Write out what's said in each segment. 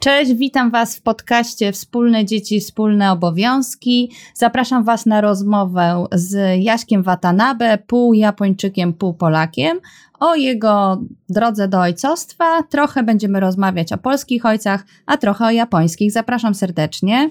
Cześć, witam Was w podcaście Wspólne Dzieci, Wspólne Obowiązki. Zapraszam Was na rozmowę z Jaśkiem Watanabe, pół Japończykiem, pół Polakiem, o jego drodze do ojcostwa. Trochę będziemy rozmawiać o polskich ojcach, a trochę o japońskich. Zapraszam serdecznie.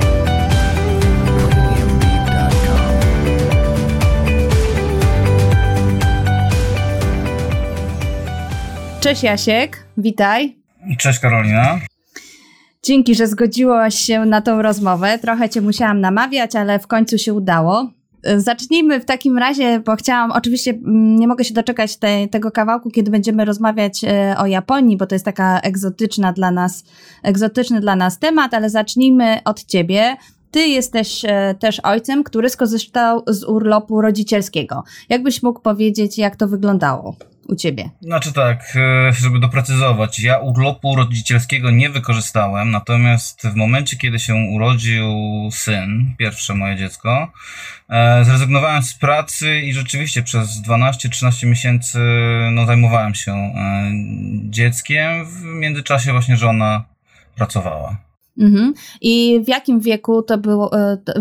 Cześć Jasiek, witaj. Cześć Karolina. Dzięki, że zgodziłaś się na tą rozmowę. Trochę cię musiałam namawiać, ale w końcu się udało. Zacznijmy w takim razie, bo chciałam, oczywiście mm, nie mogę się doczekać te, tego kawałku, kiedy będziemy rozmawiać e, o Japonii, bo to jest taka egzotyczna dla nas, egzotyczny dla nas temat, ale zacznijmy od ciebie. Ty jesteś e, też ojcem, który skorzystał z urlopu rodzicielskiego. Jakbyś mógł powiedzieć, jak to wyglądało? U ciebie? Znaczy tak, e, żeby doprecyzować, ja urlopu rodzicielskiego nie wykorzystałem, natomiast w momencie, kiedy się urodził syn, pierwsze moje dziecko, e, zrezygnowałem z pracy i rzeczywiście przez 12-13 miesięcy no, zajmowałem się e, dzieckiem. W międzyczasie właśnie żona pracowała. Mhm. I w jakim wieku to było,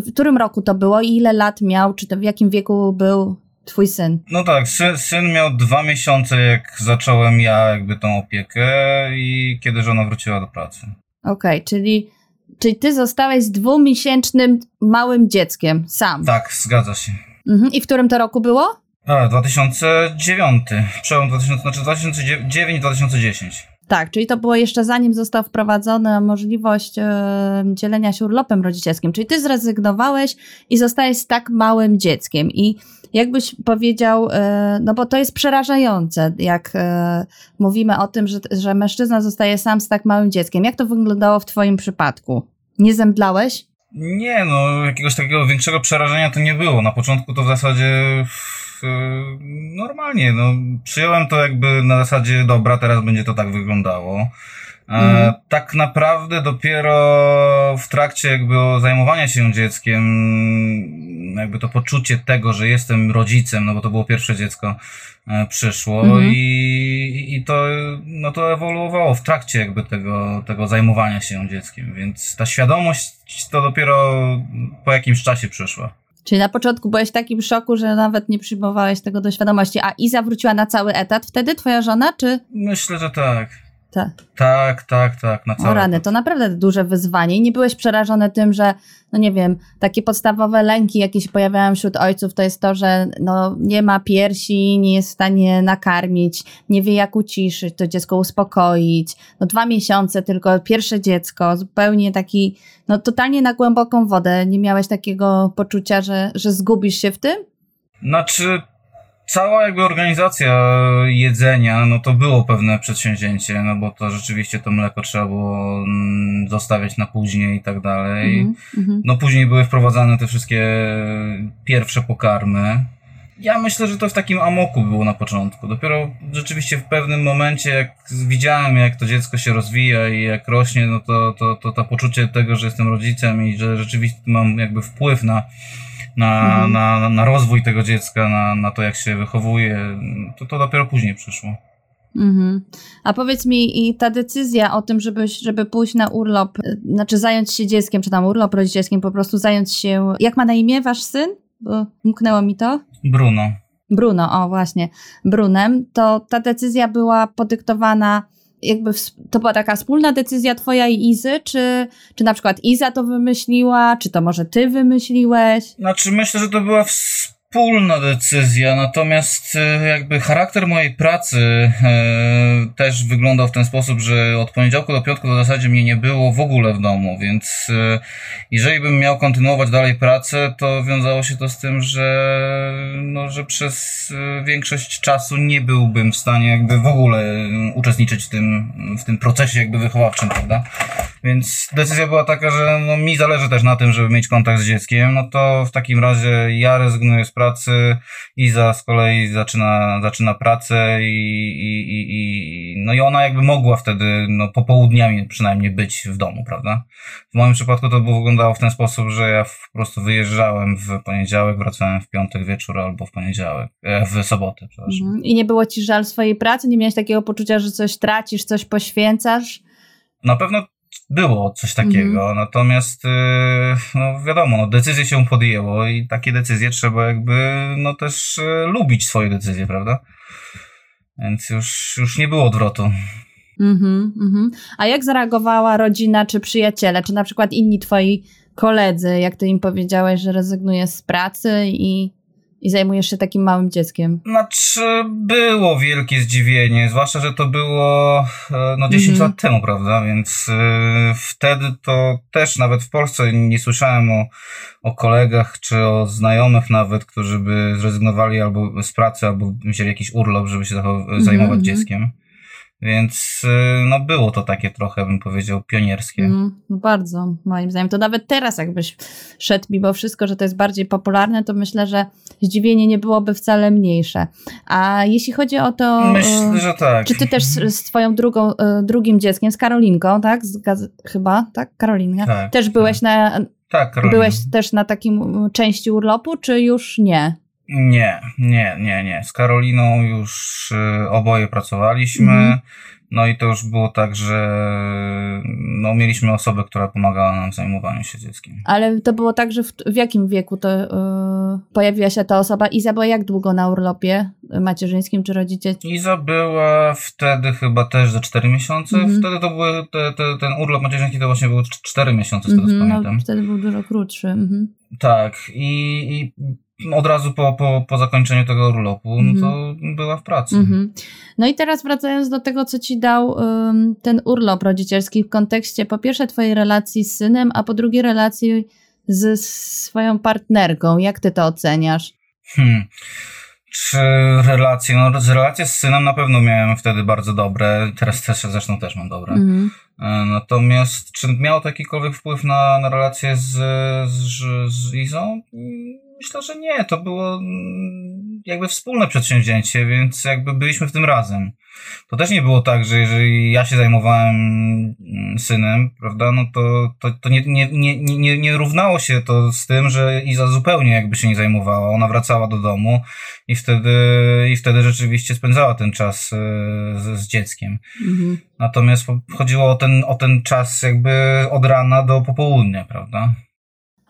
w którym roku to było i ile lat miał, czy to w jakim wieku był twój syn? No tak, syn, syn miał dwa miesiące, jak zacząłem ja jakby tą opiekę i kiedy żona wróciła do pracy. Okej, okay, czyli, czyli ty zostałeś z dwumiesięcznym małym dzieckiem sam? Tak, zgadza się. Mhm. I w którym to roku było? A, 2009, przełom 2000, znaczy 2009-2010. Tak, czyli to było jeszcze zanim została wprowadzona możliwość e, dzielenia się urlopem rodzicielskim. Czyli ty zrezygnowałeś i zostałeś z tak małym dzieckiem. I jakbyś powiedział, e, no bo to jest przerażające, jak e, mówimy o tym, że, że mężczyzna zostaje sam z tak małym dzieckiem. Jak to wyglądało w twoim przypadku? Nie zemdlałeś? Nie, no jakiegoś takiego większego przerażenia to nie było. Na początku to w zasadzie normalnie, no przyjąłem to jakby na zasadzie dobra, teraz będzie to tak wyglądało. Mm. Tak naprawdę dopiero w trakcie jakby zajmowania się dzieckiem, jakby to poczucie tego, że jestem rodzicem, no bo to było pierwsze dziecko, e, przyszło mm. i, i to, no to ewoluowało w trakcie jakby tego, tego zajmowania się dzieckiem, więc ta świadomość to dopiero po jakimś czasie przyszła. Czyli na początku byłeś w takim szoku, że nawet nie przyjmowałeś tego do świadomości. A Iza wróciła na cały etat wtedy, twoja żona, czy? Myślę, że tak. Tak. Tak, tak, tak, na O rany, to naprawdę duże wyzwanie. I nie byłeś przerażony tym, że, no nie wiem, takie podstawowe lęki, jakie się pojawiają wśród ojców, to jest to, że no, nie ma piersi, nie jest w stanie nakarmić, nie wie jak uciszyć, to dziecko uspokoić. No dwa miesiące tylko, pierwsze dziecko, zupełnie taki, no totalnie na głęboką wodę. Nie miałeś takiego poczucia, że, że zgubisz się w tym? Znaczy, cała jakby organizacja jedzenia, no to było pewne przedsięwzięcie, no bo to rzeczywiście to mleko trzeba było mm, zostawiać na później i tak dalej. Mm -hmm. No później były wprowadzane te wszystkie pierwsze pokarmy. Ja myślę, że to w takim amoku było na początku. Dopiero rzeczywiście w pewnym momencie, jak widziałem, jak to dziecko się rozwija i jak rośnie, no to, to, to, to poczucie tego, że jestem rodzicem i że rzeczywiście mam jakby wpływ na, na, mhm. na, na rozwój tego dziecka, na, na to, jak się wychowuje, to, to dopiero później przyszło. Mhm. A powiedz mi, i ta decyzja o tym, żeby, żeby pójść na urlop, y, znaczy zająć się dzieckiem, czy tam urlop rodzicielskim, po prostu zająć się. Jak ma na imię wasz syn? Bo umknęło mi to. Bruno. Bruno, o właśnie, Brunem, to ta decyzja była podyktowana jakby to była taka wspólna decyzja twoja i Izy, czy, czy na przykład Iza to wymyśliła, czy to może ty wymyśliłeś? Znaczy myślę, że to była wspólna decyzja, natomiast e, jakby charakter mojej pracy e, też wyglądał w ten sposób, że od poniedziałku do piątku w zasadzie mnie nie było w ogóle w domu, więc e, jeżeli bym miał kontynuować dalej pracę, to wiązało się to z tym, że, no, że przez większość czasu nie byłbym w stanie jakby w ogóle uczestniczyć w tym, w tym procesie jakby wychowawczym, prawda? Więc decyzja była taka, że no, mi zależy też na tym, żeby mieć kontakt z dzieckiem, no to w takim razie ja rezygnuję z pracy, Iza z kolei zaczyna, zaczyna pracę i, i, i, i, no i ona jakby mogła wtedy, no popołudniami przynajmniej być w domu, prawda? W moim przypadku to było, wyglądało w ten sposób, że ja po prostu wyjeżdżałem w poniedziałek, wracałem w piątek wieczór albo w poniedziałek, e, w sobotę, przepraszam. Mhm. I nie było ci żal swojej pracy? Nie miałeś takiego poczucia, że coś tracisz, coś poświęcasz? Na pewno było coś takiego, mm. natomiast yy, no wiadomo, no, decyzje się podjęło i takie decyzje trzeba jakby no też yy, lubić swoje decyzje, prawda? Więc już, już nie było odwrotu. Mm-hmm, mm-hmm. A jak zareagowała rodzina czy przyjaciele, czy na przykład inni twoi koledzy, jak ty im powiedziałeś, że rezygnujesz z pracy i i zajmujesz się takim małym dzieckiem? Znaczy, było wielkie zdziwienie, zwłaszcza, że to było e, no 10 mhm. lat temu, prawda? Więc y, wtedy to też nawet w Polsce nie słyszałem o, o kolegach czy o znajomych nawet, którzy by zrezygnowali albo z pracy, albo wzięli jakiś urlop, żeby się mhm, zajmować mhm. dzieckiem. Więc y, no było to takie trochę, bym powiedział, pionierskie. Mm, no bardzo, moim zdaniem. To nawet teraz jakbyś szedł mimo wszystko, że to jest bardziej popularne, to myślę, że zdziwienie nie byłoby wcale mniejsze. A jeśli chodzi o to... Myślę, że tak. Czy ty też z twoją drugą, y, drugim dzieckiem, z Karolinką, tak? Z chyba, tak? Karolinka. Tak, też byłeś tak. na... Tak, Karolina. Byłeś też na takim części urlopu, czy już nie? Nie, nie, nie, nie. Z Karoliną już y, oboje pracowaliśmy. Mhm. No i to już było tak, że no, mieliśmy osobę, która pomagała nam w zajmowaniu się dzieckiem. Ale to było tak, że w, w jakim wieku to yy, pojawiła się ta osoba? Iza była jak długo na urlopie macierzyńskim czy rodzicielskim? Iza była wtedy chyba też za 4 miesiące. Mhm. Wtedy to były, te, te, ten urlop macierzyński to właśnie były 4 miesiące, z tego mhm, pamiętam. No, wtedy był dużo krótszy. Mhm. Tak i, i od razu po, po, po zakończeniu tego urlopu, no to mhm. była w pracy. Mhm. No i teraz wracając do tego, co ci dał um, ten urlop rodzicielski w kontekście po pierwsze twojej relacji z synem, a po drugie relacji ze swoją partnerką. Jak ty to oceniasz? Hmm. Czy relacje? No, relacje z synem na pewno miałem wtedy bardzo dobre. Teraz też, zresztą też mam dobre. Mhm. E, natomiast czy miało to jakikolwiek wpływ na, na relacje z, z, z Izą? Myślę, że nie. To było mm, jakby wspólne przedsięwzięcie, więc jakby byliśmy w tym razem. To też nie było tak, że jeżeli ja się zajmowałem mm, synem, prawda, no to, to, to nie, nie, nie, nie, nie równało się to z tym, że Iza zupełnie jakby się nie zajmowała. Ona wracała do domu i wtedy, i wtedy rzeczywiście spędzała ten czas e, z, z dzieckiem. Mhm. Natomiast chodziło o ten, o ten czas jakby od rana do popołudnia, prawda?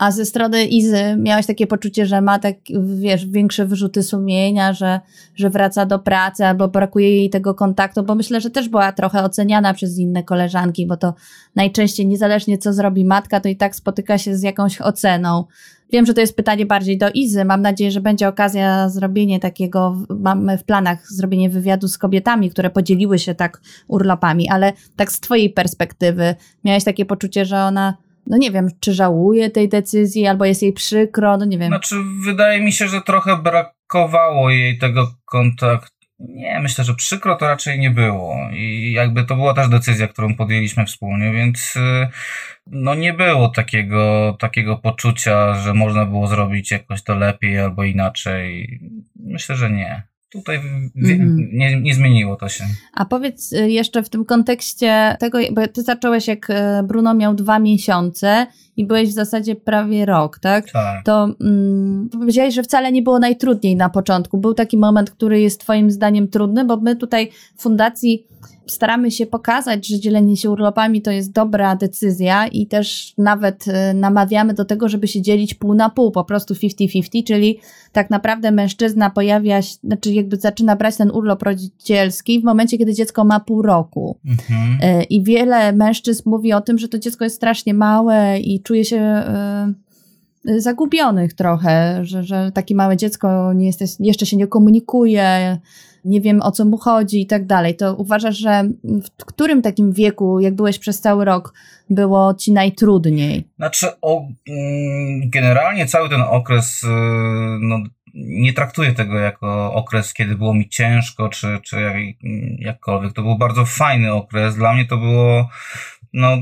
A ze strony Izy miałeś takie poczucie, że ma tak, wiesz, większe wyrzuty sumienia, że, że wraca do pracy albo brakuje jej tego kontaktu, bo myślę, że też była trochę oceniana przez inne koleżanki, bo to najczęściej niezależnie co zrobi matka, to i tak spotyka się z jakąś oceną. Wiem, że to jest pytanie bardziej do Izy. Mam nadzieję, że będzie okazja zrobienie takiego, mamy w planach zrobienie wywiadu z kobietami, które podzieliły się tak urlopami, ale tak z twojej perspektywy miałeś takie poczucie, że ona no nie wiem, czy żałuje tej decyzji, albo jest jej przykro, no nie wiem. Znaczy, wydaje mi się, że trochę brakowało jej tego kontaktu. Nie, myślę, że przykro to raczej nie było. I jakby to była też decyzja, którą podjęliśmy wspólnie, więc y, no nie było takiego, takiego poczucia, że można było zrobić jakoś to lepiej albo inaczej. Myślę, że nie. Tutaj mm. nie, nie zmieniło to się. A powiedz y, jeszcze w tym kontekście tego, bo ty zacząłeś jak y, Bruno miał dwa miesiące i byłeś w zasadzie prawie rok, tak? Tak. To mm, powiedziałeś, że wcale nie było najtrudniej na początku. Był taki moment, który jest twoim zdaniem trudny, bo my tutaj w fundacji staramy się pokazać, że dzielenie się urlopami to jest dobra decyzja i też nawet y, namawiamy do tego, żeby się dzielić pół na pół, po prostu 50-50, czyli tak naprawdę mężczyzna pojawia się, znaczy jakby zaczyna brać ten urlop rodzicielski w momencie, kiedy dziecko ma pół roku. Mhm. Y, I wiele mężczyzn mówi o tym, że to dziecko jest strasznie małe i czuje się y, zagubionych trochę, że, że takie małe dziecko nie jesteś, jeszcze się nie komunikuje, nie wiem o co mu chodzi i tak dalej. To uważasz, że w którym takim wieku, jak byłeś przez cały rok, było ci najtrudniej? Znaczy, o, mm, generalnie cały ten okres, y, no, nie traktuję tego jako okres, kiedy było mi ciężko, czy, czy jak, jakkolwiek. To był bardzo fajny okres. Dla mnie to było, no,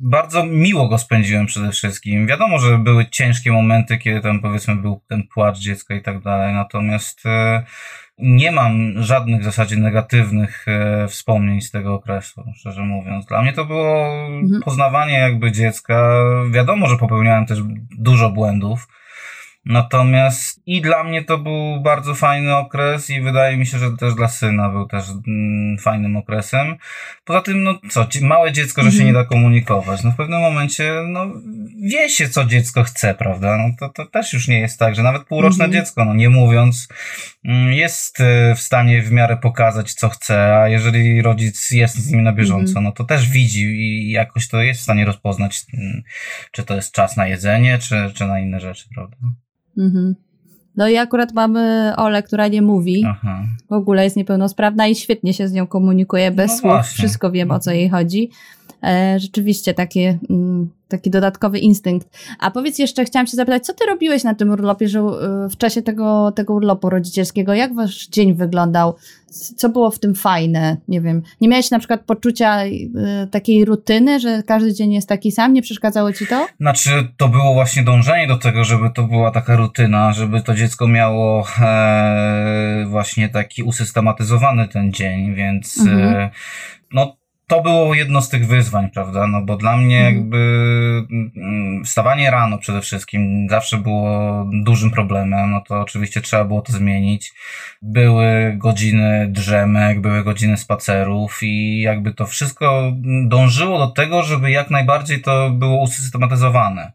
bardzo miło go spędziłem przede wszystkim. Wiadomo, że były ciężkie momenty, kiedy tam powiedzmy był ten płacz dziecka i tak dalej, natomiast y, nie mam żadnych w zasadzie negatywnych e, wspomnień z tego okresu, szczerze mówiąc. Dla mnie to było mhm. poznawanie jakby dziecka. Wiadomo, że popełniałem też dużo błędów, Natomiast i dla mnie to był bardzo fajny okres i wydaje mi się, że też dla syna był też mm, fajnym okresem. Poza tym, no co, małe dziecko, że się mhm. nie da komunikować. No w pewnym momencie, no wie się, co dziecko chce, prawda? No to, to też już nie jest tak, że nawet półroczne mhm. dziecko, no nie mówiąc, mm, jest e, w stanie w miarę pokazać, co chce, a jeżeli rodzic jest z nimi na bieżąco, mhm. no to też widzi i jakoś to jest w stanie rozpoznać, mm, czy to jest czas na jedzenie, czy, czy na inne rzeczy, prawda? Mhm. No i akurat mamy Olę, która nie mówi. Aha. W ogóle jest niepełnosprawna i świetnie się z nią komunikuje bez no słów. Wszystko wiem, o co jej chodzi. E, rzeczywiście takie, mm, taki dodatkowy instynkt. A powiedz jeszcze, chciałam się zapytać, co ty robiłeś na tym urlopie, że e, w czasie tego, tego urlopu rodzicielskiego? Jak wasz dzień wyglądał? Co było w tym fajne? Nie wiem. Nie miałeś na przykład poczucia y, takiej rutyny, że każdy dzień jest taki sam? Nie przeszkadzało ci to? Znaczy, to było właśnie dążenie do tego, żeby to była taka rutyna, żeby to dziecko miało e, właśnie taki usystematyzowany ten dzień, więc mhm. e, no to było jedno z tych wyzwań, prawda? No bo dla mnie mhm. jakby mm, wstawanie rano przede wszystkim zawsze było dużym problemem, no to oczywiście trzeba było to zmienić. Były godziny drzemek, były godziny spacerów i jakby to wszystko dążyło do tego, żeby jak najbardziej to było usystematyzowane.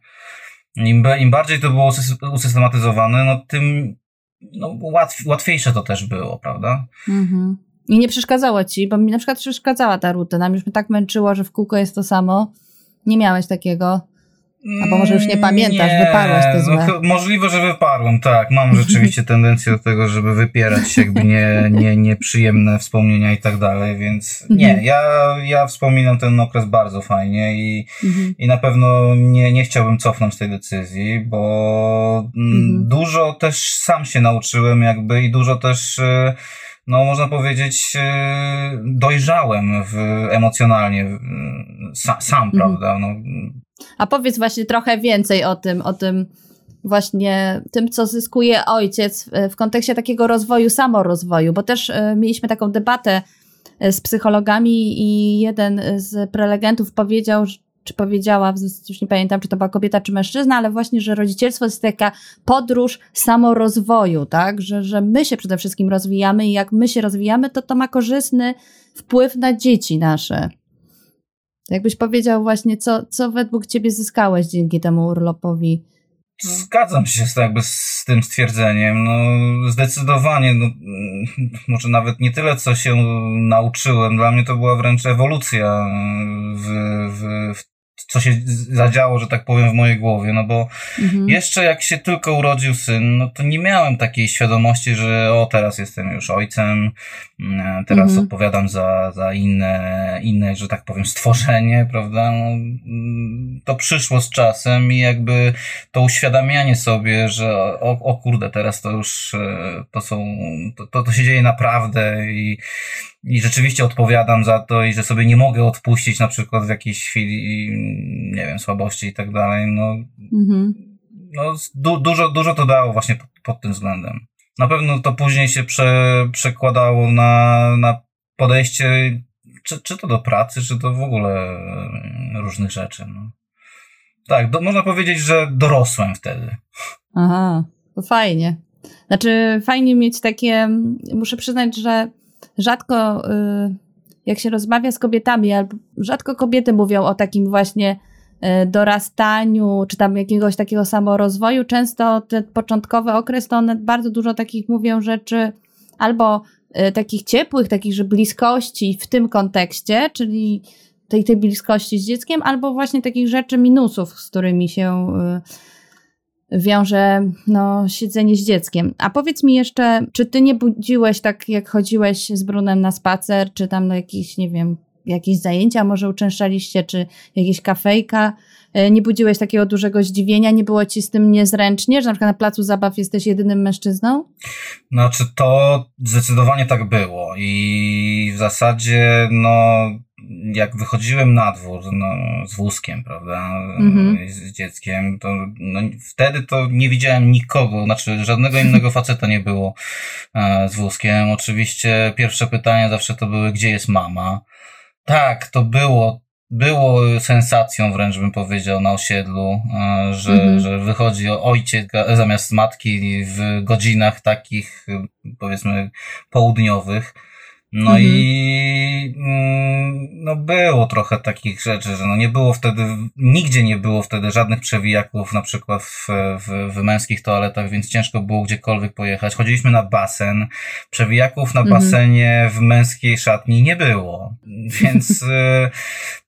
Im, im bardziej to było usystematyzowane, no tym no, łatw, łatwiejsze to też było, prawda? Mhm. I nie przeszkadzało ci, bo mi na przykład przeszkadzała ta rutyna. Już mnie tak męczyło, że w kółko jest to samo. Nie miałeś takiego? Albo może już nie pamiętasz, nie, wyparłeś te złe. No, możliwe, że wyparłem, tak. Mam rzeczywiście tendencję do tego, żeby wypierać jakby nie, nie, nieprzyjemne wspomnienia i tak dalej, więc nie, mhm. ja, ja wspominam ten okres bardzo fajnie i, mhm. i na pewno nie, nie chciałbym cofnąć tej decyzji, bo mhm. dużo też sam się nauczyłem jakby i dużo też y, no można powiedzieć, e, dojrzałem w, emocjonalnie sam, sam mhm. prawda? No. A powiedz właśnie trochę więcej o tym, o tym właśnie tym, co zyskuje ojciec w kontekście takiego rozwoju, samorozwoju, bo też e, mieliśmy taką debatę e, z psychologami i jeden z prelegentów powiedział, czy powiedziała, już nie pamiętam, czy to była kobieta, czy mężczyzna, ale właśnie, że rodzicielstwo jest taka podróż samorozwoju, tak? Że, że my się przede wszystkim rozwijamy i jak my się rozwijamy, to to ma korzystny wpływ na dzieci nasze. Jakbyś powiedział właśnie, co, co według ciebie zyskałeś dzięki temu urlopowi? Zgadzam się z, jakby z tym stwierdzeniem. No, zdecydowanie, no, może nawet nie tyle, co się nauczyłem. Dla mnie to była wręcz ewolucja w, w, w co się zadziało, że tak powiem, w mojej głowie, no bo mhm. jeszcze jak się tylko urodził syn, no to nie miałem takiej świadomości, że o, teraz jestem już ojcem, mm, teraz mhm. odpowiadam za, za inne, inne, że tak powiem, stworzenie, prawda? No, mm, to przyszło z czasem i jakby to uświadamianie sobie, że o, o kurde, teraz to już e, to są, to, to, to się dzieje naprawdę i i rzeczywiście odpowiadam za to i że sobie nie mogę odpuścić na przykład w jakiejś chwili, nie wiem, słabości i tak dalej, no, mhm. no du, dużo, dużo to dało właśnie pod, pod, tym względem. Na pewno to później się prze, przekładało na, na podejście, czy, czy to do pracy, czy to w ogóle różnych rzeczy. No. Tak, do, można powiedzieć, że dorosłem wtedy. Aha, to fajnie. Znaczy, fajnie mieć takie, muszę przyznać, że rzadko, y, jak się rozmawia z kobietami, albo rzadko kobiety mówią o takim właśnie y, dorastaniu, czy tam jakiegoś takiego samorozwoju. Często ten początkowy okres to one bardzo dużo takich mówią rzeczy albo y, takich ciepłych, takich, że bliskości w tym kontekście, czyli tej, tej bliskości z dzieckiem, albo właśnie takich rzeczy minusów, z którymi się wiąże no, siedzenie z dzieckiem. A powiedz mi jeszcze, czy ty nie budziłeś tak, jak chodziłeś z Brunem na spacer, czy tam na jakieś, nie wiem, jakieś zajęcia może uczęszczaliście, czy jakieś kafejka, e, nie budziłeś takiego dużego zdziwienia, nie było ci z tym niezręcznie, że na przykład na placu zabaw jesteś jedynym mężczyzną? Znaczy to zdecydowanie tak było i w zasadzie no jak wychodziłem na dwór no, z wózkiem, prawda, mhm. z dzieckiem, to no, wtedy to nie widziałem nikogo, znaczy żadnego innego faceta nie było e, z wózkiem. Oczywiście pierwsze pytania zawsze to były, gdzie jest mama? Tak, to było, było sensacją wręcz bym powiedział na osiedlu, e, że, mhm. że wychodzi ojciec zamiast matki w godzinach takich powiedzmy południowych. No mhm. i mm, no było trochę takich rzeczy, że no nie było wtedy, nigdzie nie było wtedy żadnych przewijaków, na przykład w, w, w męskich toaletach, więc ciężko było gdziekolwiek pojechać. Chodziliśmy na basen, przewijaków na mhm. basenie w męskiej szatni nie było, więc y,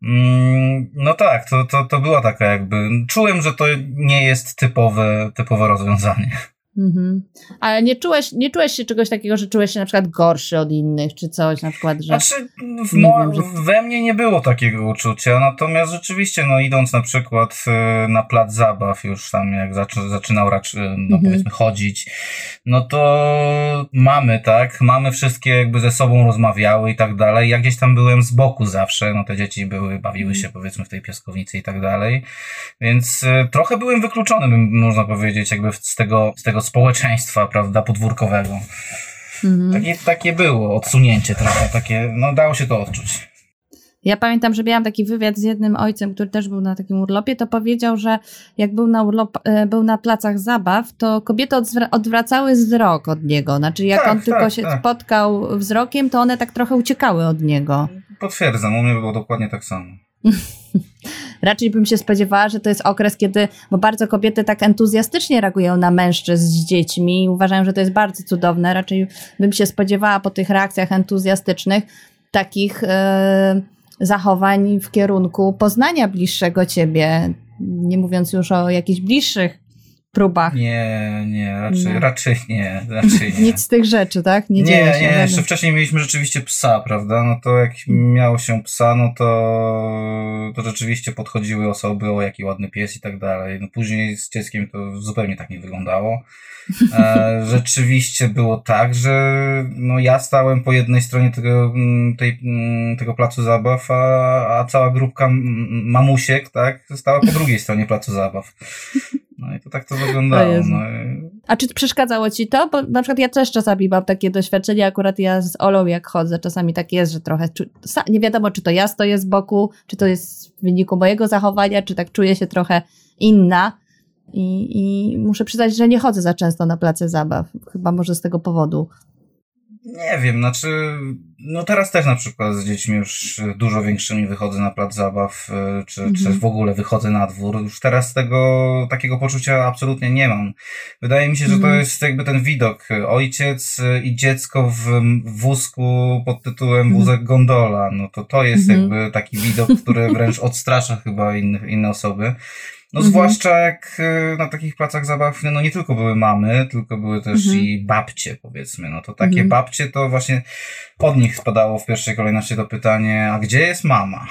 mm, no tak, to, to, to była taka jakby, czułem, że to nie jest typowe, typowe rozwiązanie. Mhm. Ale nie czułeś, nie czułeś się czegoś takiego, że czułeś się na przykład gorszy od innych, czy coś na przykład, że... Znaczy, w mo- wiem, że... we mnie nie było takiego uczucia, natomiast rzeczywiście, no idąc na przykład e, na plac zabaw, już tam jak zaczy- zaczynał raczej, no mhm. powiedzmy chodzić, no to mamy, tak, mamy wszystkie jakby ze sobą rozmawiały i tak dalej, ja gdzieś tam byłem z boku zawsze, no te dzieci były, bawiły się powiedzmy w tej piaskownicy i tak dalej, więc e, trochę byłem wykluczony, można powiedzieć, jakby z tego, z tego społeczeństwa, prawda, podwórkowego. Mhm. Takie, takie było odsunięcie trochę, takie, no dało się to odczuć. Ja pamiętam, że miałam taki wywiad z jednym ojcem, który też był na takim urlopie, to powiedział, że jak był na, urlop, e, był na placach zabaw, to kobiety odwracały wzrok od niego. Znaczy, jak tak, on tak, tylko się tak. spotkał wzrokiem, to one tak trochę uciekały od niego. Potwierdzam, u mnie było dokładnie tak samo. Raczej bym się spodziewała, że to jest okres, kiedy, bo bardzo kobiety tak entuzjastycznie reagują na mężczyzn z dziećmi i uważają, że to jest bardzo cudowne. Raczej bym się spodziewała po tych reakcjach entuzjastycznych takich e, zachowań w kierunku poznania bliższego ciebie, nie mówiąc już o jakichś bliższych próbach. Nie, nie, raczej, no. raczej nie. Raczej nie. Nic z tych rzeczy, tak? Nie, nie, nie jeszcze wcześniej mieliśmy rzeczywiście psa, prawda? No to jak miało się psa, no to, to rzeczywiście podchodziły osoby, o jaki ładny pies i tak dalej. No później z dzieckiem to zupełnie tak nie wyglądało. E, rzeczywiście było tak, że no ja stałem po jednej stronie tego, mm, tej, mm, tego placu zabaw, a, a cała grupka mamusiek, tak, stała po drugiej stronie placu zabaw. No i to tak to wyglądało. No A czy przeszkadzało ci to? Bo na przykład ja też czasami mam takie doświadczenie, akurat ja z Olą jak chodzę, czasami tak jest, że trochę nie wiadomo, czy to ja stoję z boku, czy to jest w wyniku mojego zachowania, czy tak czuję się trochę inna. I, I muszę przyznać, że nie chodzę za często na place zabaw. Chyba może z tego powodu. Nie wiem, znaczy, no teraz też na przykład z dziećmi już dużo większymi wychodzę na plac zabaw, y, czy, mhm. czy w ogóle wychodzę na dwór. Już teraz tego takiego poczucia absolutnie nie mam. Wydaje mi się, że mhm. to jest jakby ten widok. Ojciec i dziecko w wózku pod tytułem mhm. wózek gondola. No to to jest mhm. jakby taki widok, który wręcz odstrasza chyba inne osoby. No mhm. zwłaszcza jak y, na takich placach zabaw, no nie tylko były mamy, tylko były też mhm. i babcie, powiedzmy. No to takie mhm. babcie to właśnie od nich spadało w pierwszej kolejności to pytanie, a gdzie jest mama?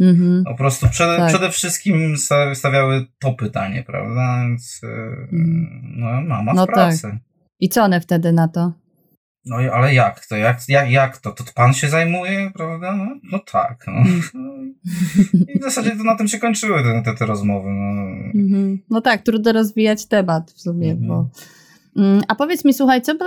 Mhm. Po prostu przede, tak. przede wszystkim stawiały to pytanie, prawda? Więc y, mhm. no, mama no w pracy. Tak. I co one wtedy na to? No ale jak to? Jak, jak, jak to? To pan się zajmuje, prawda? No, no tak. No. Mm. I w zasadzie to na tym się kończyły te, te, te rozmowy. No. Mm-hmm. no tak, trudno rozwijać temat w sumie, mm-hmm. bo... Mm, a powiedz mi, słuchaj, co, by,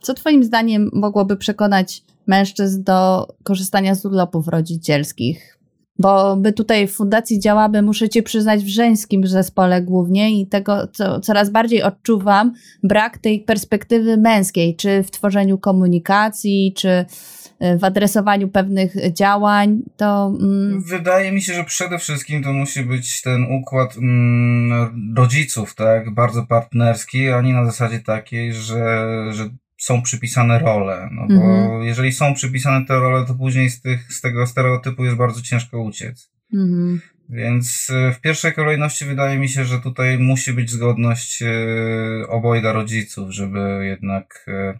co twoim zdaniem mogłoby przekonać mężczyzn do korzystania z urlopów rodzicielskich? Bo my tutaj w fundacji działamy, muszę ci przyznać, w żeńskim zespole głównie i tego co, coraz bardziej odczuwam, brak tej perspektywy męskiej, czy w tworzeniu komunikacji, czy y, w adresowaniu pewnych działań, to... Mm... Wydaje mi się, że przede wszystkim to musi być ten układ mm, rodziców, tak, bardzo partnerski, a nie na zasadzie takiej, że, że są przypisane role, no bo mhm. jeżeli są przypisane te role, to później z, tych, z tego stereotypu jest bardzo ciężko uciec. Mhm. Więc e, w pierwszej kolejności wydaje mi się, że tutaj musi być zgodność e, obojga rodziców, żeby jednak e,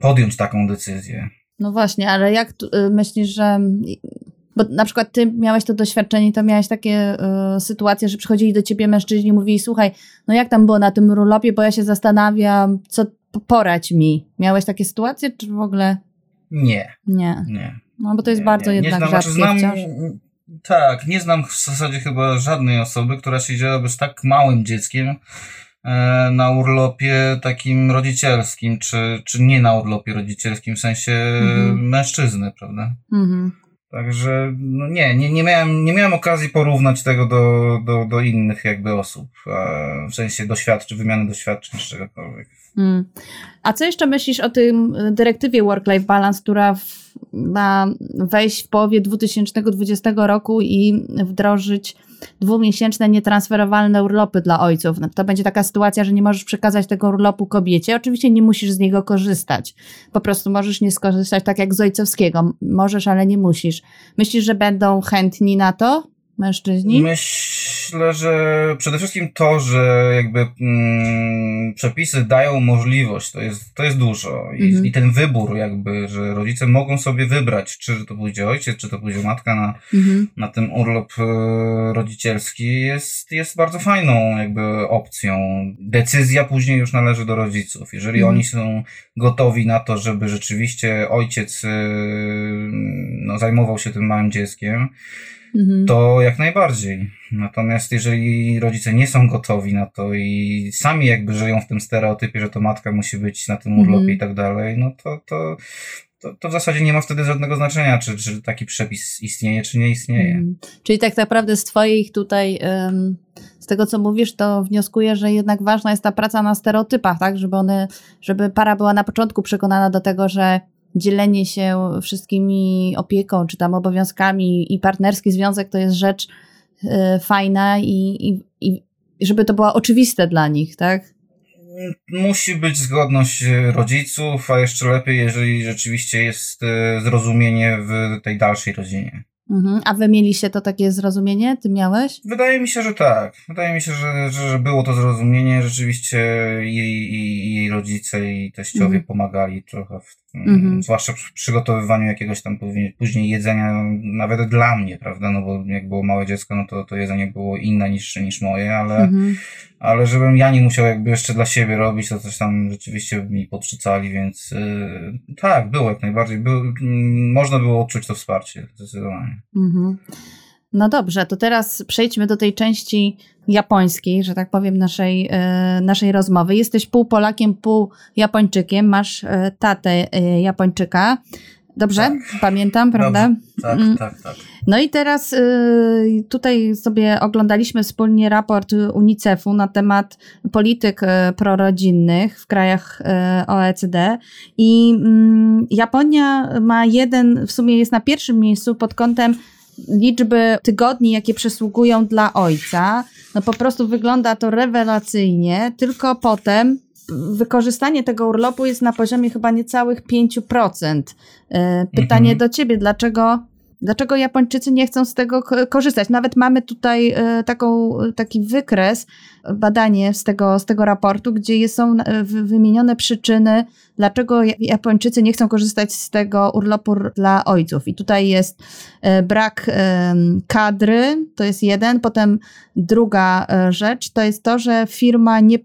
podjąć taką decyzję. No właśnie, ale jak myślisz, że. Bo na przykład ty miałeś to doświadczenie, to miałeś takie y, sytuacje, że przychodzili do ciebie mężczyźni i mówili: Słuchaj, no jak tam było na tym urlopie, bo ja się zastanawiam, co porać mi. Miałeś takie sytuacje, czy w ogóle. Nie. Nie. Nie. No bo to jest nie, bardzo nie, jednak nie znam, rzadkie znaczy, wciąż. znam, Tak, nie znam w zasadzie chyba żadnej osoby, która siedziałaby z tak małym dzieckiem e, na urlopie takim rodzicielskim, czy, czy nie na urlopie rodzicielskim, w sensie Mhm. mężczyzny, prawda? Mhm. Także no nie, nie, nie, miałem, nie miałem okazji porównać tego do, do, do innych jakby osób, w sensie doświadczeń, wymiany doświadczeń czy czegokolwiek. Mm. A co jeszcze myślisz o tym y, dyrektywie Work-Life Balance, która w, ma wejść w połowie 2020 roku i wdrożyć dwumiesięczne nietransferowalne urlopy dla ojców? No, To będzie taka sytuacja, że nie możesz przekazać tego urlopu kobiecie. Oczywiście nie musisz z niego korzystać. Po prostu możesz nie skorzystać tak jak z ojcowskiego. Możesz, ale nie musisz. Myślisz, że będą chętni na to mężczyźni? Myślę, że przede wszystkim to, że jakby mm, przepisy dają możliwość, to jest, to jest dużo. I, Mhm. I ten wybór jakby, że rodzice mogą sobie wybrać, czy to pójdzie ojciec, czy to pójdzie matka na, Mhm. na ten urlop e, rodzicielski jest, jest bardzo fajną jakby opcją. Decyzja później już należy do rodziców. Jeżeli Mhm. oni są gotowi na to, żeby rzeczywiście ojciec e, no, zajmował się tym małym dzieckiem, Mhm. to jak najbardziej. Natomiast jeżeli rodzice nie są gotowi na to i sami jakby żyją w tym stereotypie, że to matka musi być na tym urlopie Mhm. i tak dalej, no to, to, to, to w zasadzie nie ma wtedy żadnego znaczenia, czy, czy taki przepis istnieje, czy nie istnieje. Mm. Czyli tak naprawdę z Twoich tutaj, z tego co mówisz, to wnioskuję, że jednak ważna jest ta praca na stereotypach, tak? Żeby one, żeby para była na początku przekonana do tego, że dzielenie się wszystkimi opieką, czy tam obowiązkami i partnerski związek to jest rzecz y, fajna i, i, i żeby to było oczywiste dla nich, tak? Musi być zgodność rodziców, a jeszcze lepiej, jeżeli rzeczywiście jest e, zrozumienie w tej dalszej rodzinie. Mhm. A wy mieliście to takie zrozumienie? Ty miałeś? Wydaje mi się, że tak. Wydaje mi się, że, że, że było to zrozumienie. Rzeczywiście jej, jej, jej rodzice i teściowie Mhm. pomagali trochę, w, Mhm. zwłaszcza przy przygotowywaniu jakiegoś tam później, jedzenia, nawet dla mnie, prawda? No bo jak było małe dziecko, no to to jedzenie było inne niż, niż moje, ale, Mhm. ale żebym ja nie musiał jakby jeszcze dla siebie robić, to coś tam rzeczywiście mi podrzucali, więc yy, tak, było jak najbardziej. Był, mm, można było odczuć to wsparcie, zdecydowanie. Mhm. No dobrze, to teraz przejdźmy do tej części japońskiej, że tak powiem, naszej, e, naszej rozmowy. Jesteś pół Polakiem, pół Japończykiem, masz e, tatę e, Japończyka. Dobrze? Pamiętam, prawda? Tak, Mm. tak, tak. No i teraz y, tutaj sobie oglądaliśmy wspólnie raport UNICEF-u na temat polityk y, prorodzinnych w krajach y, OECD i mm, Japonia ma jeden, w sumie jest na pierwszym miejscu pod kątem liczby tygodni, jakie przysługują dla ojca. No po prostu wygląda to rewelacyjnie, tylko potem wykorzystanie tego urlopu jest na poziomie chyba niecałych 5%. E, Pytanie Mhm. do ciebie, dlaczego, dlaczego Japończycy nie chcą z tego korzystać? Nawet mamy tutaj e, taką, taki wykres, badanie z tego, z tego raportu, gdzie są e, wy- wymienione przyczyny, dlaczego Ja- Japończycy nie chcą korzystać z tego urlopu dla ojców. I tutaj jest e, brak em, kadry, to jest jeden, potem druga e, rzecz, to jest to, że firma nie,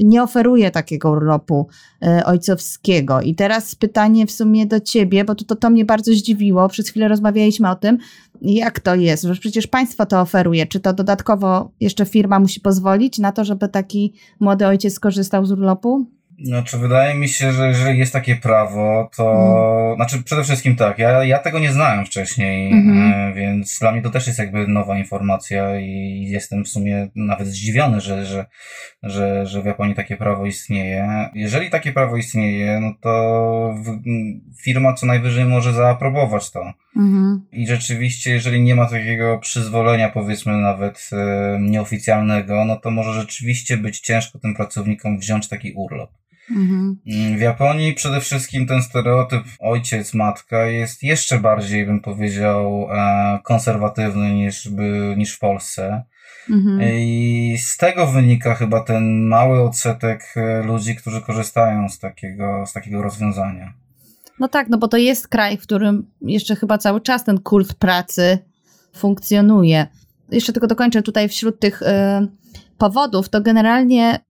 nie oferuje takiego urlopu e, ojcowskiego. I teraz pytanie w sumie do ciebie, bo to, to, to mnie bardzo zdziwiło, przez chwilę rozmawialiśmy o tym, jak to jest, że przecież państwo to oferuje, czy to dodatkowo jeszcze firma musi pozwolić na to, żeby taki młody ojciec skorzystał z urlopu? Znaczy, wydaje mi się, że jeżeli jest takie prawo, to. Mm. Znaczy, przede wszystkim tak, ja, ja tego nie znałem wcześniej, Mhm. e, więc dla mnie to też jest jakby nowa informacja i jestem w sumie nawet zdziwiony, że, że, że, że w Japonii takie prawo istnieje. Jeżeli takie prawo istnieje, no to firma co najwyżej może zaaprobować to. Mhm. I rzeczywiście, jeżeli nie ma takiego przyzwolenia, powiedzmy nawet e, nieoficjalnego, no to może rzeczywiście być ciężko tym pracownikom wziąć taki urlop. Mhm. W Japonii przede wszystkim ten stereotyp ojciec, matka jest jeszcze bardziej, bym powiedział, e, konserwatywny niż, by, niż w Polsce. Mhm. I z tego wynika chyba ten mały odsetek e, ludzi, którzy korzystają z takiego, z takiego rozwiązania. No tak, no bo to jest kraj, w którym jeszcze chyba cały czas ten kult pracy funkcjonuje. Jeszcze tylko dokończę tutaj wśród tych y, powodów, to generalnie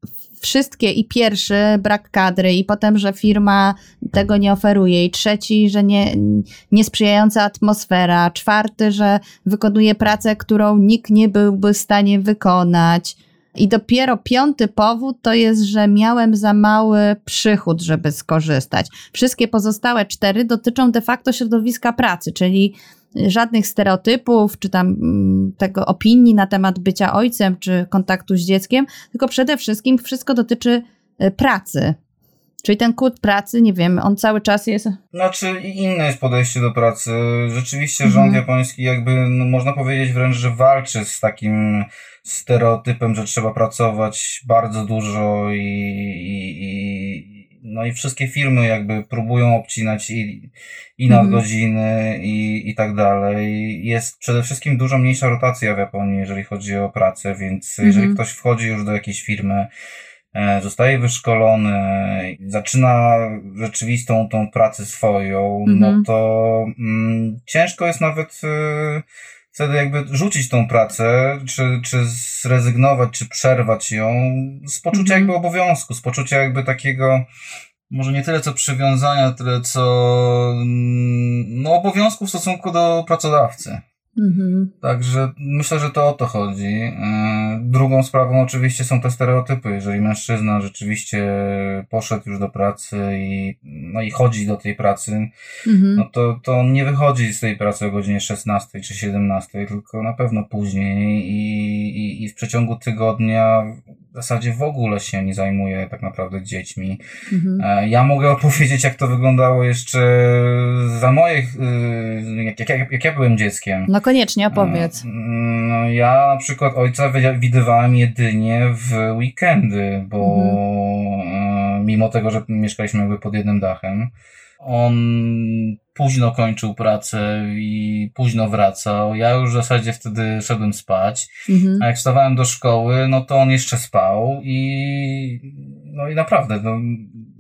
wszystkie i pierwszy brak kadry i potem, że firma tego nie oferuje i trzeci, że nie, niesprzyjająca atmosfera, czwarty, że wykonuje pracę, którą nikt nie byłby w stanie wykonać. I dopiero piąty powód to jest, że miałem za mały przychód, żeby skorzystać. Wszystkie pozostałe cztery dotyczą de facto środowiska pracy, czyli żadnych stereotypów, czy tam mm, tego opinii na temat bycia ojcem, czy kontaktu z dzieckiem, tylko przede wszystkim wszystko dotyczy e, pracy. Czyli ten kult pracy, nie wiem, on cały czas jest. Znaczy, inne jest podejście do pracy. Rzeczywiście mhm. rząd japoński, jakby, no, można powiedzieć wręcz, że walczy z takim stereotypem, że trzeba pracować bardzo dużo i, i, i no i wszystkie firmy jakby próbują obcinać i, i nadgodziny mhm. i, i tak dalej. Jest przede wszystkim dużo mniejsza rotacja w Japonii, jeżeli chodzi o pracę, więc jeżeli mhm. ktoś wchodzi już do jakiejś firmy, zostaje wyszkolony, zaczyna rzeczywistą tą pracę swoją, no mhm. no to mm, ciężko jest nawet y, wtedy jakby rzucić tą pracę, czy, czy zrezygnować, czy przerwać ją z poczucia mhm. jakby obowiązku, z poczucia jakby takiego, może nie tyle co przywiązania, tyle co mm, no, obowiązku w stosunku do pracodawcy. Mhm. Także myślę, że to o to chodzi. E, drugą sprawą oczywiście są te stereotypy. Jeżeli mężczyzna rzeczywiście poszedł już do pracy i, no i chodzi do tej pracy, mhm. no to, to on nie wychodzi z tej pracy o godzinie 16 czy 17, tylko na pewno później i, i, i w przeciągu tygodnia zasadzie w ogóle się nie zajmuje tak naprawdę dziećmi. Mhm. E, ja mogę opowiedzieć, jak to wyglądało jeszcze za moich, y, jak, jak, jak ja byłem dzieckiem. No koniecznie, opowiedz. E, no, ja na przykład ojca widywałem jedynie w weekendy, bo mhm. E, mimo tego, że mieszkaliśmy jakby pod jednym dachem, on późno kończył pracę i późno wracał. Ja już w zasadzie wtedy szedłem spać. Mhm. A jak wstawałem do szkoły, no to on jeszcze spał i no i naprawdę, no,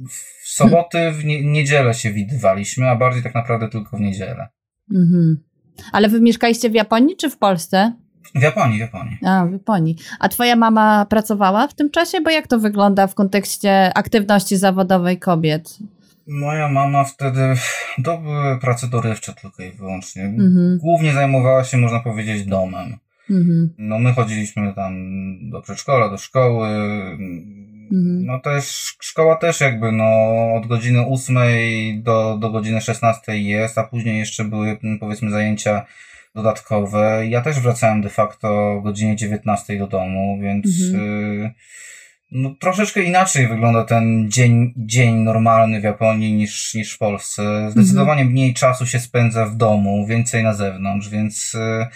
w soboty, w nie, niedzielę się widywaliśmy, a bardziej tak naprawdę tylko w niedzielę. Mhm. Ale wy mieszkaliście w Japonii czy w Polsce? W Japonii, w Japonii. A, w Japonii. A twoja mama pracowała w tym czasie? Bo jak to wygląda w kontekście aktywności zawodowej kobiet? Moja mama wtedy, to były prace dorywcze tylko i wyłącznie. Mhm. Głównie zajmowała się, można powiedzieć, domem. Mhm. No my chodziliśmy tam do przedszkola, do szkoły. Mhm. No też, szkoła też jakby, no od godziny ósmej do, do godziny szesnastej jest, a później jeszcze były powiedzmy zajęcia dodatkowe. Ja też wracałem de facto o godzinie dziewiętnastej do domu, więc... Y no, troszeczkę inaczej wygląda ten dzień, dzień normalny w Japonii niż, niż w Polsce. Zdecydowanie mhm. mniej czasu się spędza w domu, więcej na zewnątrz, więc y,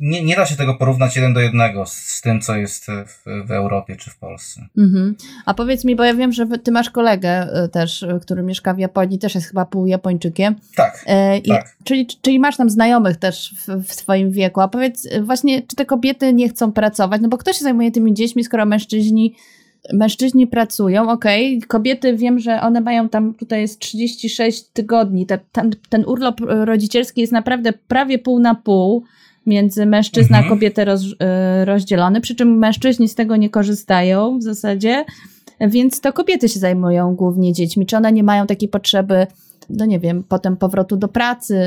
nie, nie da się tego porównać jeden do jednego z, z tym, co jest w, w, Europie czy w Polsce. Mhm. A powiedz mi, bo ja wiem, że ty masz kolegę y, też, y, który mieszka w Japonii, też jest chyba pół Japończykiem. Tak, e, tak. Czyli, czyli masz tam znajomych też w, w swoim wieku. A powiedz właśnie, czy te kobiety nie chcą pracować? No bo kto się zajmuje tymi dziećmi, skoro mężczyźni mężczyźni pracują, okej, okay. kobiety wiem, że one mają tam, tutaj jest 36 tygodni, ten, ten, ten urlop rodzicielski jest naprawdę prawie pół na pół między mężczyzna mhm. a kobietę roz, e, rozdzielony, przy czym mężczyźni z tego nie korzystają w zasadzie, więc to kobiety się zajmują głównie dziećmi, czy one nie mają takiej potrzeby no nie wiem, potem powrotu do pracy,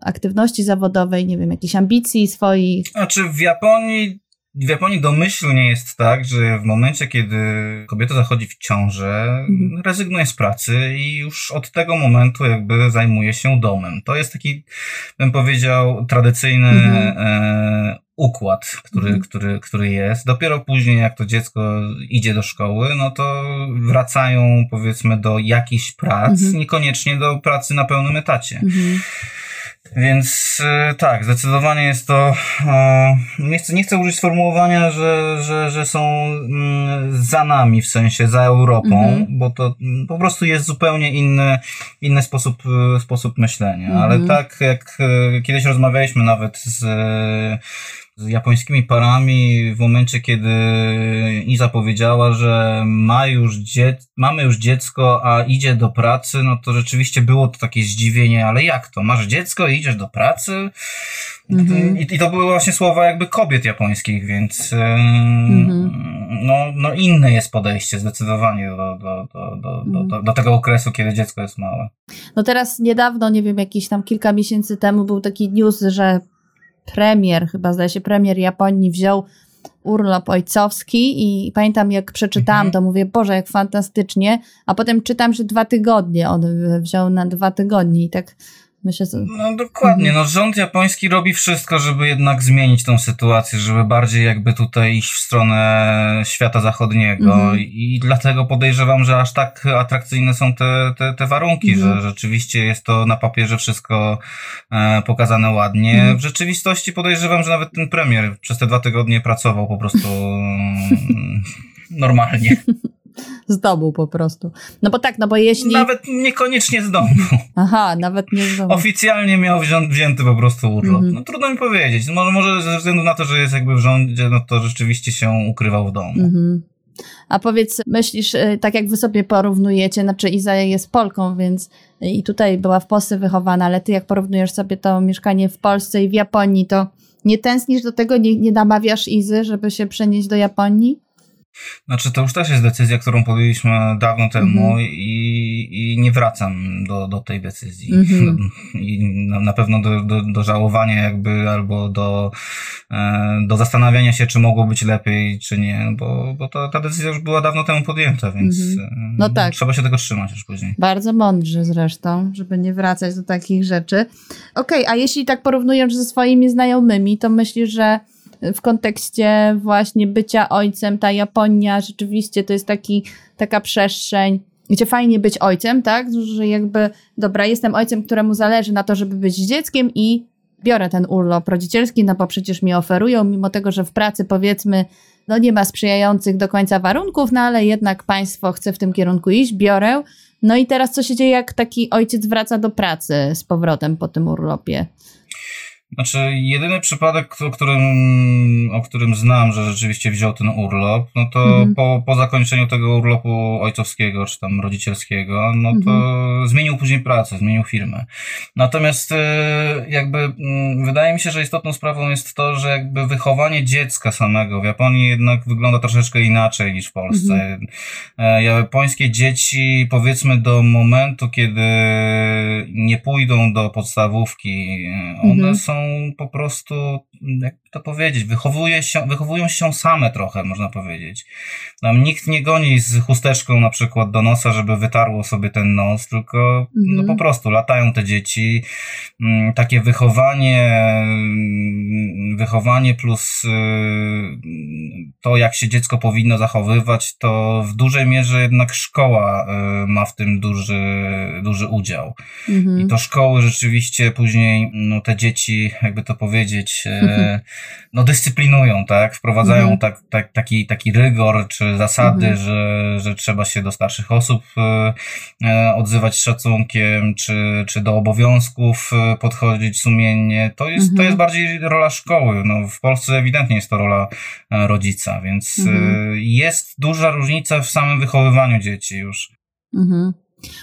aktywności zawodowej, nie wiem, jakichś ambicji swoich. Znaczy w Japonii w Japonii domyślnie jest tak, że w momencie, kiedy kobieta zachodzi w ciążę, mhm. rezygnuje z pracy i już od tego momentu jakby zajmuje się domem. To jest taki, bym powiedział, tradycyjny mhm. e, układ, który, mhm. który, który jest. Dopiero później, jak to dziecko idzie do szkoły, no to wracają powiedzmy do jakichś prac, mhm. niekoniecznie do pracy na pełnym etacie. Mhm. Więc e, tak, zdecydowanie jest to. Nie chcę, nie chcę użyć sformułowania, że, że, że są mm, za nami, w sensie za Europą, mhm. bo to mm, po prostu jest zupełnie inny, inny sposób, e, sposób myślenia. Mhm. Ale tak jak kiedyś rozmawialiśmy nawet z z japońskimi parami w momencie, kiedy Iza powiedziała, że ma już dzie- mamy już dziecko, a idzie do pracy, no to rzeczywiście było to takie zdziwienie, ale jak to? Masz dziecko i idziesz do pracy? Mhm. I, I, to były właśnie słowa jakby kobiet japońskich, więc mhm. no, no inne jest podejście zdecydowanie do, do, do, do, do, do, do tego okresu, kiedy dziecko jest małe. No teraz niedawno, nie wiem, jakieś tam kilka miesięcy temu był taki news, że premier, chyba zdaje się premier Japonii wziął urlop ojcowski i pamiętam jak przeczytałam mhm. to, mówię, Boże, jak fantastycznie, a potem czytam, że dwa tygodnie on wziął na dwa tygodnie i tak Myślę, że... No dokładnie, mhm. no rząd japoński robi wszystko, żeby jednak zmienić tą sytuację, żeby bardziej jakby tutaj iść w stronę świata zachodniego mhm. i dlatego podejrzewam, że aż tak atrakcyjne są te, te, te warunki, mhm. że rzeczywiście jest to na papierze wszystko e, pokazane ładnie. Mhm. W rzeczywistości podejrzewam, że nawet ten premier przez te dwa tygodnie pracował po prostu mm, normalnie. z domu po prostu. No bo tak, no bo jeśli... Nawet niekoniecznie z domu. Aha, nawet nie z domu. Oficjalnie miał wzięty po prostu urlop. Mm -hmm. No trudno mi powiedzieć. Może, może ze względu na to, że jest jakby w rządzie, no to rzeczywiście się ukrywał w domu. Mm -hmm. A powiedz, myślisz, y, tak jak wy sobie porównujecie, znaczy Iza jest Polką, więc i tutaj była w Polsce wychowana, ale ty jak porównujesz sobie to mieszkanie w Polsce i w Japonii, to nie tęsknisz do tego, nie, nie namawiasz Izy, żeby się przenieść do Japonii? Znaczy, to już też jest decyzja, którą podjęliśmy dawno temu mm -hmm. i, i nie wracam do, do tej decyzji. Mm -hmm. I na, na pewno do, do, do żałowania jakby, albo do, e, do zastanawiania się, czy mogło być lepiej, czy nie, bo, bo ta, ta decyzja już była dawno temu podjęta, więc mm -hmm. no tak. trzeba się tego trzymać już później. Bardzo mądrze zresztą, żeby nie wracać do takich rzeczy. Okej, okay, a jeśli tak porównujesz ze swoimi znajomymi, to myślisz, że w kontekście właśnie bycia ojcem, ta Japonia rzeczywiście to jest taki, taka przestrzeń, gdzie fajnie być ojcem, tak? Że jakby, dobra, jestem ojcem, któremu zależy na to, żeby być dzieckiem i biorę ten urlop rodzicielski, no bo przecież mi oferują, mimo tego, że w pracy powiedzmy, no nie ma sprzyjających do końca warunków, no ale jednak państwo chce w tym kierunku iść, biorę. No i teraz co się dzieje, jak taki ojciec wraca do pracy z powrotem po tym urlopie? Znaczy, jedyny przypadek, o którym, o którym znam, że rzeczywiście wziął ten urlop, no to mhm. po, po zakończeniu tego urlopu ojcowskiego, czy tam rodzicielskiego, no to mhm. zmienił później pracę, zmienił firmę. Natomiast e, jakby mm, wydaje mi się, że istotną sprawą jest to, że jakby wychowanie dziecka samego w Japonii jednak wygląda troszeczkę inaczej niż w Polsce. Mhm. E, japońskie dzieci, powiedzmy do momentu, kiedy nie pójdą do podstawówki, e, one mhm. są po prostu, jak to powiedzieć, wychowuje się, wychowują się same trochę, można powiedzieć. Tam nikt nie goni z chusteczką na przykład do nosa, żeby wytarło sobie ten nos, tylko no mhm. no po prostu latają te dzieci. Mm, takie wychowanie, mm, wychowanie plus y, to, jak się dziecko powinno zachowywać, to w dużej mierze jednak szkoła y, ma w tym duży, duży udział. Mhm. I to szkoły rzeczywiście później, no te dzieci, jakby to powiedzieć, y, no dyscyplinują, tak? Wprowadzają mhm. tak, tak, taki, taki rygor czy zasady, mhm. że, że trzeba się do starszych osób e, e, odzywać z szacunkiem, czy, czy do obowiązków e, podchodzić sumiennie. To jest, mhm. to jest bardziej rola szkoły. No, w Polsce ewidentnie jest to rola rodzica, więc mhm. jest duża różnica w samym wychowywaniu dzieci już. Mhm.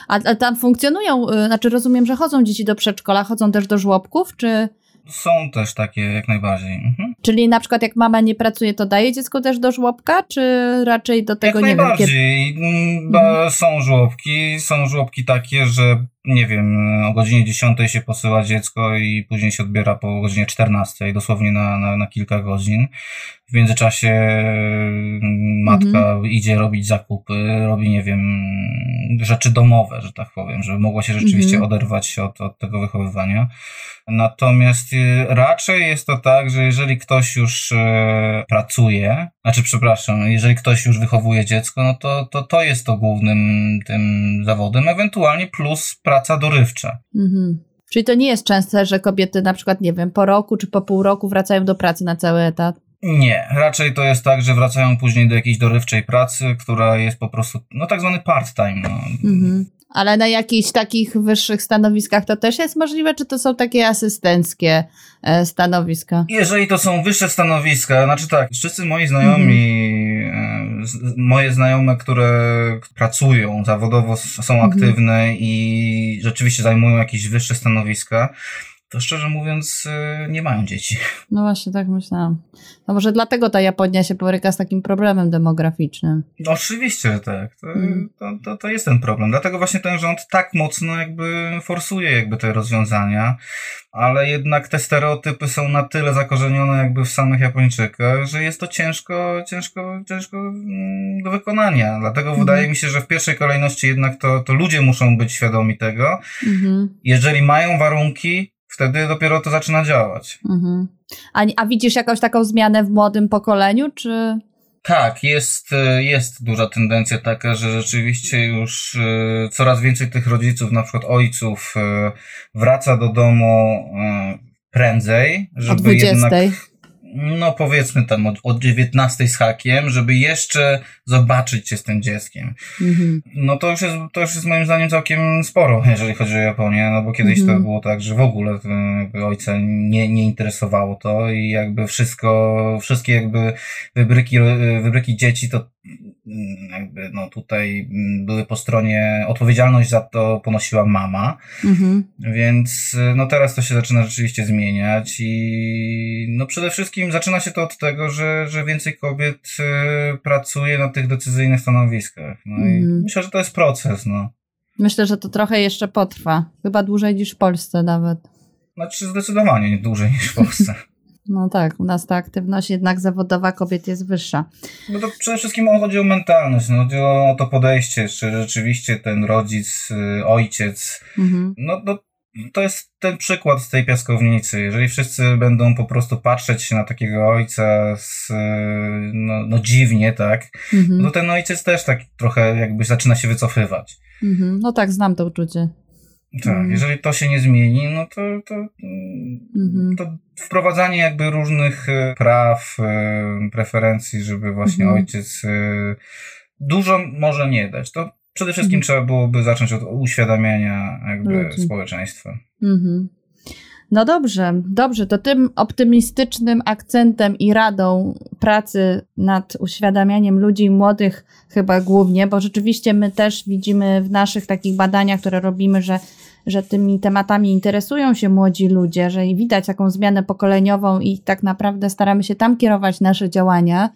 A, a tam funkcjonują, znaczy rozumiem, że chodzą dzieci do przedszkola, chodzą też do żłobków, czy... Są też takie jak najbardziej. Mhm. Czyli na przykład jak mama nie pracuje, to daje dziecko też do żłobka, czy raczej do tego jak nie najbardziej. wiem? Kiedy... Mhm. Są żłobki, są żłobki takie, że nie wiem, o godzinie 10 się posyła dziecko i później się odbiera po godzinie 14, dosłownie na, na, na kilka godzin. W międzyczasie mm, matka mhm. idzie robić zakupy, robi, nie wiem, rzeczy domowe, że tak powiem, żeby mogła się rzeczywiście mhm. oderwać od, od tego wychowywania. Natomiast y, raczej jest to tak, że jeżeli ktoś już e, pracuje, znaczy przepraszam, jeżeli ktoś już wychowuje dziecko, no to, to to jest to głównym tym zawodem, ewentualnie plus praca dorywcza. Mhm. Czyli to nie jest częste, że kobiety na przykład, nie wiem, po roku czy po pół roku wracają do pracy na cały etat? Nie, raczej to jest tak, że wracają później do jakiejś dorywczej pracy, która jest po prostu, no tak zwany part-time. No. Mhm. Ale na jakichś takich wyższych stanowiskach to też jest możliwe, czy to są takie asystenckie e, stanowiska? Jeżeli to są wyższe stanowiska, znaczy tak, wszyscy moi znajomi, e, moje znajome, które pracują zawodowo, są Mhm. aktywne i rzeczywiście zajmują jakieś wyższe stanowiska, to szczerze mówiąc e, nie mają dzieci. No właśnie, tak myślałam. No może dlatego ta Japonia się boryka z takim problemem demograficznym. No, Oczywiście, tak. To, Mm. to, to, to jest ten problem. Dlatego właśnie ten rząd tak mocno jakby forsuje jakby te rozwiązania, ale jednak te stereotypy są na tyle zakorzenione jakby w samych Japończykach, że jest to ciężko, ciężko, ciężko mm, do wykonania. Dlatego Mhm. wydaje mi się, że w pierwszej kolejności jednak to, to ludzie muszą być świadomi tego. Mhm, Jeżeli mają warunki, wtedy dopiero to zaczyna działać. mhm. A, a widzisz jakąś taką zmianę w młodym pokoleniu, czy... Tak, jest, e, jest duża tendencja taka, że rzeczywiście już e, coraz więcej tych rodziców, na przykład ojców, e, wraca do domu prędzej, żeby 20. jednak, no powiedzmy tam od, od 19 z hakiem, żeby jeszcze zobaczyć się z tym dzieckiem. Mhm. No to już jest, to już jest moim zdaniem całkiem sporo, jeżeli chodzi o Japonię, no bo kiedyś Mhm. to było tak, że w ogóle e, ojca nie, nie interesowało to i jakby wszystko, wszystkie jakby wybryki, e, wybryki dzieci to jakby no tutaj były po stronie, odpowiedzialność za to ponosiła mama, Mhm. więc no teraz to się zaczyna rzeczywiście zmieniać i no przede wszystkim zaczyna się to od tego, że, że więcej kobiet e, pracuje na tych decyzyjnych stanowiskach. No i Mhm. myślę, że to jest proces, no. Myślę, że to trochę jeszcze potrwa. Chyba dłużej niż w Polsce nawet. Znaczy zdecydowanie nie dłużej niż w Polsce. No tak, u nas ta aktywność jednak zawodowa kobiet jest wyższa. No to przede wszystkim chodzi o mentalność, no chodzi o to podejście, czy rzeczywiście ten rodzic, y, ojciec, Mhm. no, no to jest ten przykład z tej piaskownicy. Jeżeli wszyscy będą po prostu patrzeć na takiego ojca z, y, no, no dziwnie, tak, no Mhm. to ten ojciec też tak trochę jakby zaczyna się wycofywać. Mhm. No tak, znam to uczucie. Tak, Mhm. jeżeli to się nie zmieni, no to, to, Mhm. to wprowadzanie jakby różnych e, praw, e, preferencji, żeby właśnie Mhm. ojciec e, dużo może nie dać. To przede wszystkim Mhm. trzeba byłoby zacząć od uświadamiania jakby Ludzi. społeczeństwa. Mhm. No dobrze, dobrze, to tym optymistycznym akcentem i radą pracy nad uświadamianiem ludzi młodych chyba głównie, bo rzeczywiście my też widzimy w naszych takich badaniach, które robimy, że, że tymi tematami interesują się młodzi ludzie, że widać taką zmianę pokoleniową i tak naprawdę staramy się tam kierować nasze działania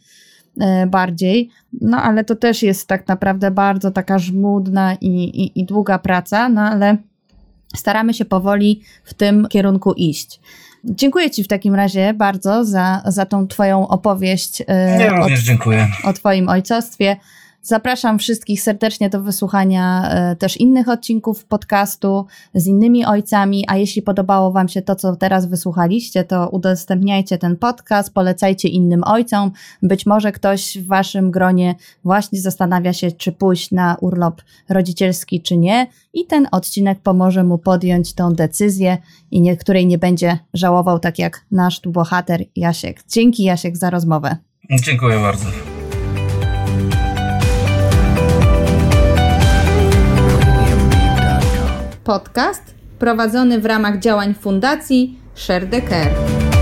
e, bardziej. No ale to też jest tak naprawdę bardzo taka żmudna i, i, i długa praca, no ale staramy się powoli w tym kierunku iść. Dziękuję Ci w takim razie bardzo za, za tą Twoją opowieść e, Ja o, również dziękuję. o Twoim ojcostwie. Zapraszam wszystkich serdecznie do wysłuchania e, też innych odcinków podcastu z innymi ojcami, a jeśli podobało Wam się to, co teraz wysłuchaliście, to udostępniajcie ten podcast, polecajcie innym ojcom. Być może ktoś w Waszym gronie właśnie zastanawia się, czy pójść na urlop rodzicielski, czy nie, i ten odcinek pomoże mu podjąć tą decyzję i której nie będzie żałował, tak jak nasz tu bohater Jasiek. Dzięki Jasiek za rozmowę. Dziękuję bardzo. Podcast prowadzony w ramach działań Fundacji Share the Care.